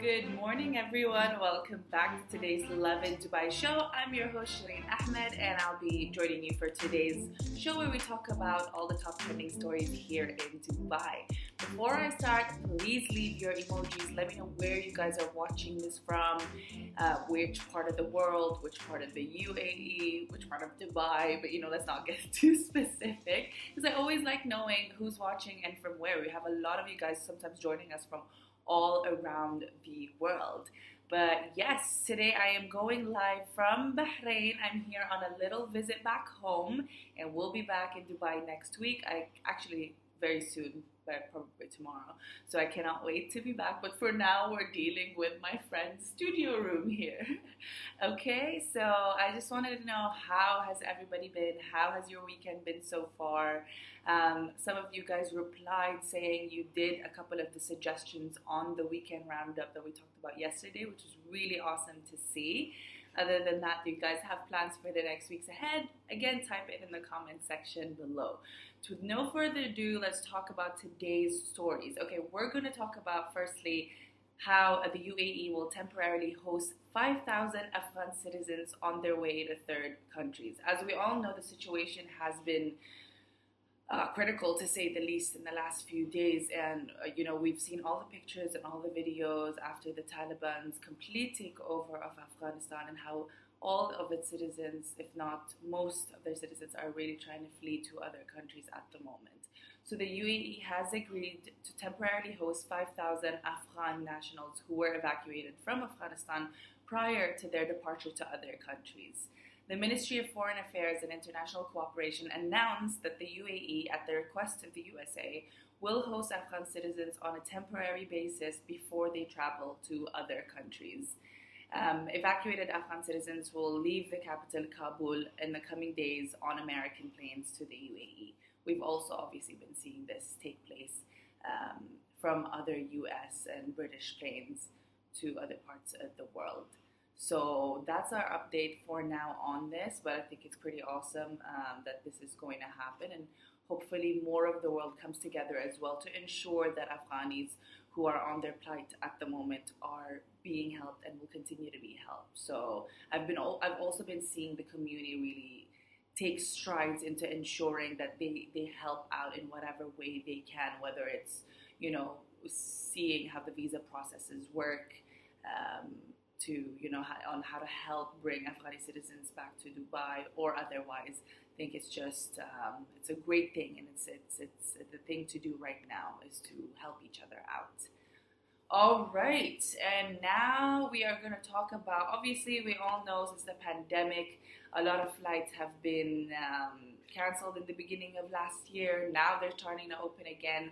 Good morning, everyone. Welcome back to today's Lovin Dubai show. I'm your host, Shireen Ahmed, and I'll be joining you for today's show where we talk about all the top trending stories here in Dubai. Before I start, please leave your emojis. Let me know where you guys are watching this from, uh, which part of the world, which part of the UAE, which part of Dubai. But you know, let's not get too specific because I always like knowing who's watching and from where. We have a lot of you guys sometimes joining us from all around the world. But yes, today I am going live from Bahrain. I'm here on a little visit back home, and we'll be back in Dubai next week. I actually very soon probably tomorrow. So I cannot wait to be back. But for now, we're dealing with my friend's studio room here. okay, so I just wanted to know how has everybody been? How has your weekend been so far? Um, some of you guys replied saying you did a couple of the suggestions on the weekend roundup that we talked about yesterday, which was really awesome to see. Other than that, do you guys have plans for the next weeks ahead? Again, type it in the comment section below. So with no further ado, let's talk about today's stories. Okay, we're going to talk about firstly how the UAE will temporarily host 5,000 Afghan citizens on their way to third countries. As we all know, the situation has been uh, critical to say the least in the last few days. And, uh, you know, we've seen all the pictures and all the videos after the Taliban's complete takeover of Afghanistan and how all of its citizens, if not most of their citizens, are really trying to flee to other countries at the moment. So the UAE has agreed to temporarily host 5,000 Afghan nationals who were evacuated from Afghanistan prior to their departure to other countries. The Ministry of Foreign Affairs and International Cooperation announced that the UAE, at the request of the USA, will host Afghan citizens on a temporary basis before they travel to other countries. Um, evacuated Afghan citizens will leave the capital, Kabul, in the coming days on American planes to the UAE. We've also obviously been seeing this take place um, from other US and British planes to other parts of the world. So that's our update for now on this, but I think it's pretty awesome um, that this is going to happen, and hopefully more of the world comes together as well to ensure that Afghanis who are on their plight at the moment are being helped and will continue to be helped. So I've been I've also been seeing the community really take strides into ensuring that they, they help out in whatever way they can, whether it's, you know, seeing how the visa processes work, um, to, you know, on how to help bring Afghani citizens back to Dubai or otherwise. I think it's just, um, it's a great thing and it's, it's, it's the thing to do right now is to help each other out. All right, and now we are going to talk about. Obviously, we all know since the pandemic, a lot of flights have been um, canceled in the beginning of last year. Now they're starting to open again.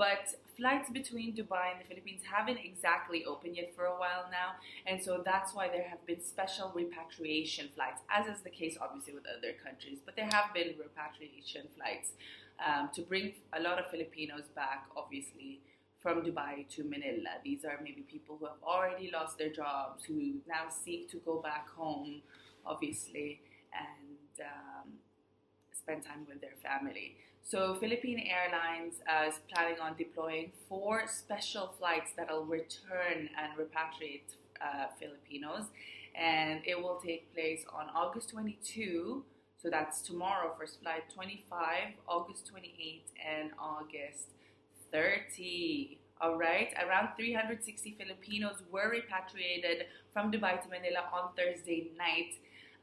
But flights between Dubai and the Philippines haven't exactly opened yet for a while now, and so that's why there have been special repatriation flights, as is the case obviously with other countries. But there have been repatriation flights um, to bring a lot of Filipinos back, obviously from Dubai to Manila. These are maybe people who have already lost their jobs, who now seek to go back home, obviously, and um, spend time with their family. So, Philippine Airlines uh, is planning on deploying four special flights that'll return and repatriate uh, Filipinos, and it will take place on August 22. So that's tomorrow, first flight 25, August 28, and August 30. All right, around 360 Filipinos were repatriated from Dubai to Manila on Thursday night.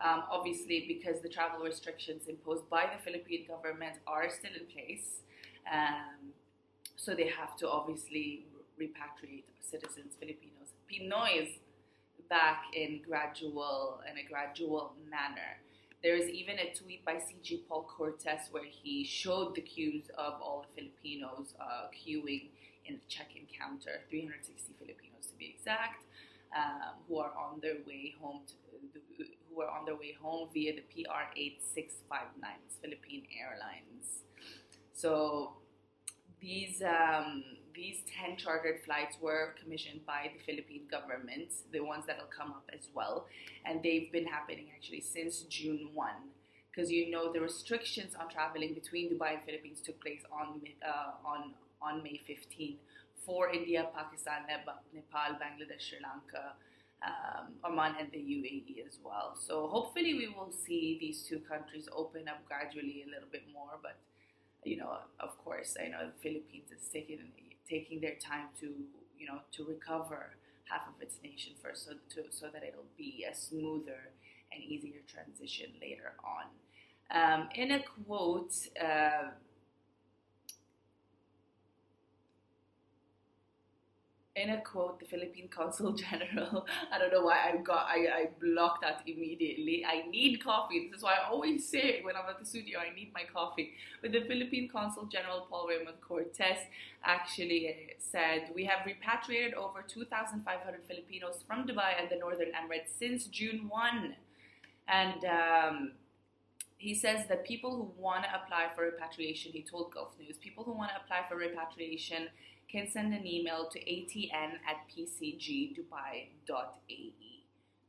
Um, obviously, because the travel restrictions imposed by the Philippine government are still in place, um, so they have to obviously repatriate citizens, Filipinos, Pinoys, back in gradual in a gradual manner. There is even a tweet by CG Paul Cortez where he showed the queues of all the Filipinos uh, queuing in the check-in counter, 360 Filipinos to be exact, um, who are on their way home to, who are on their way home via the PR 8659 Philippine Airlines. So these um, these 10 chartered flights were commissioned by the Philippine government, the ones that'll come up as well. And they've been happening actually since June 1. Because you know the restrictions on traveling between Dubai and Philippines took place on uh, on on May 15 for India, Pakistan, Nepal, Bangladesh, Sri Lanka, um, Oman, and the UAE as well. So hopefully we will see these two countries open up gradually a little bit more. But you know, of course, I know the Philippines is taking taking their time to you know to recover half of its nation first, so to, so that it'll be a smoother and easier transition later on. Um, in a quote. Uh, in a quote, the Philippine Consul General, I don't know why I got, I, I blocked that immediately. I need coffee. This is why I always say when I'm at the studio, I need my coffee. But the Philippine Consul General Paul Raymond Cortez actually uh, said, We have repatriated over 2,500 Filipinos from Dubai and the Northern Emirates since June 1. And um, he says that people who want to apply for repatriation, he told Gulf News, people who want to apply for repatriation can send an email to atn at pcgdubai.ae.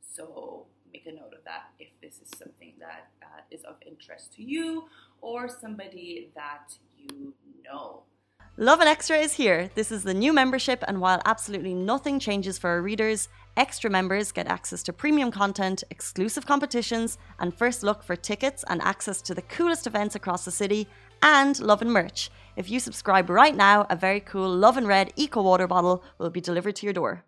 So make a note of that if this is something that uh, is of interest to you or somebody that you know. Lovin Extra is here. This is the new membership, and while absolutely nothing changes for our readers, extra members get access to premium content, exclusive competitions, and first look for tickets and access to the coolest events across the city, and Lovin merch. If you subscribe right now, a very cool Lovin Red Eco Water bottle will be delivered to your door.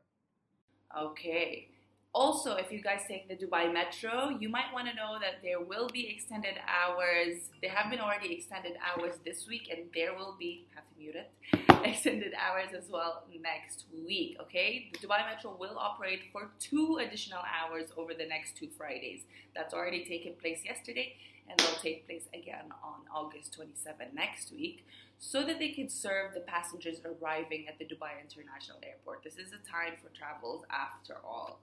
Okay. Also, if you guys take the Dubai Metro, you might want to know that there will be extended hours. There have been already extended hours this week, and there will be, have to mute it, extended hours as well next week. Okay, the Dubai Metro will operate for two additional hours over the next two Fridays. That's already taken place yesterday, and they'll take place again on August 27 next week so that they could serve the passengers arriving at the Dubai International Airport. This is a time for travels after all.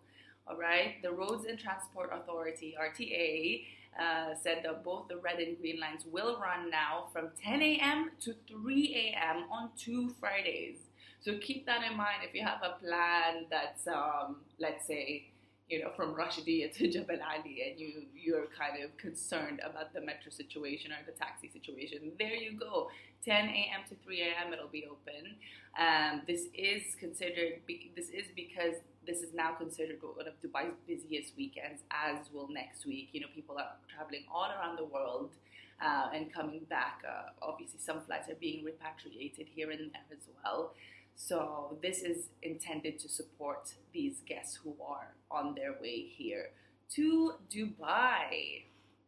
All right, the Roads and Transport Authority, RTA, uh, said that both the red and green lines will run now from 10 a.m. to 3 a.m. on two Fridays. So keep that in mind if you have a plan that's, um, let's say, you know, from Rashidiyya to Jabal Ali, and you you're kind of concerned about the metro situation or the taxi situation. There you go. 10 a.m. to 3 a.m. it'll be open. Um, this is considered. This is because this is now considered one of Dubai's busiest weekends, as will next week. You know, people are traveling all around the world. Uh, and coming back, uh, obviously, some flights are being repatriated here and there as well. So this is intended to support these guests who are on their way here to Dubai.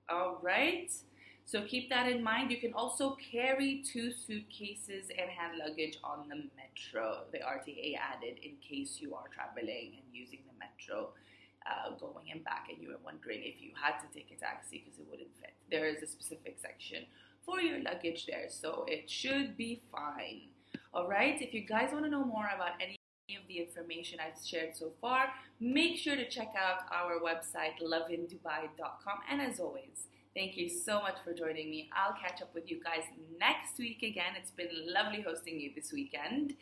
All right. So keep that in mind. You can also carry two suitcases and hand luggage on the metro. The RTA added in case you are traveling and using the metro. Uh, going and back, and you were wondering if you had to take a taxi because it wouldn't fit. There is a specific section for your luggage there, so it should be fine. All right, if you guys want to know more about any of the information I've shared so far, make sure to check out our website, lovindubai.com. And as always, thank you so much for joining me. I'll catch up with you guys next week again. It's been lovely hosting you this weekend.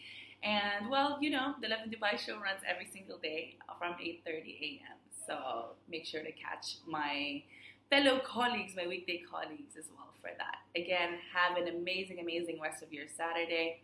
And well, you know, the Lovin Dubai show runs every single day from 8:30 a.m. So make sure to catch my fellow colleagues, my weekday colleagues as well for that. Again, have an amazing, amazing rest of your Saturday.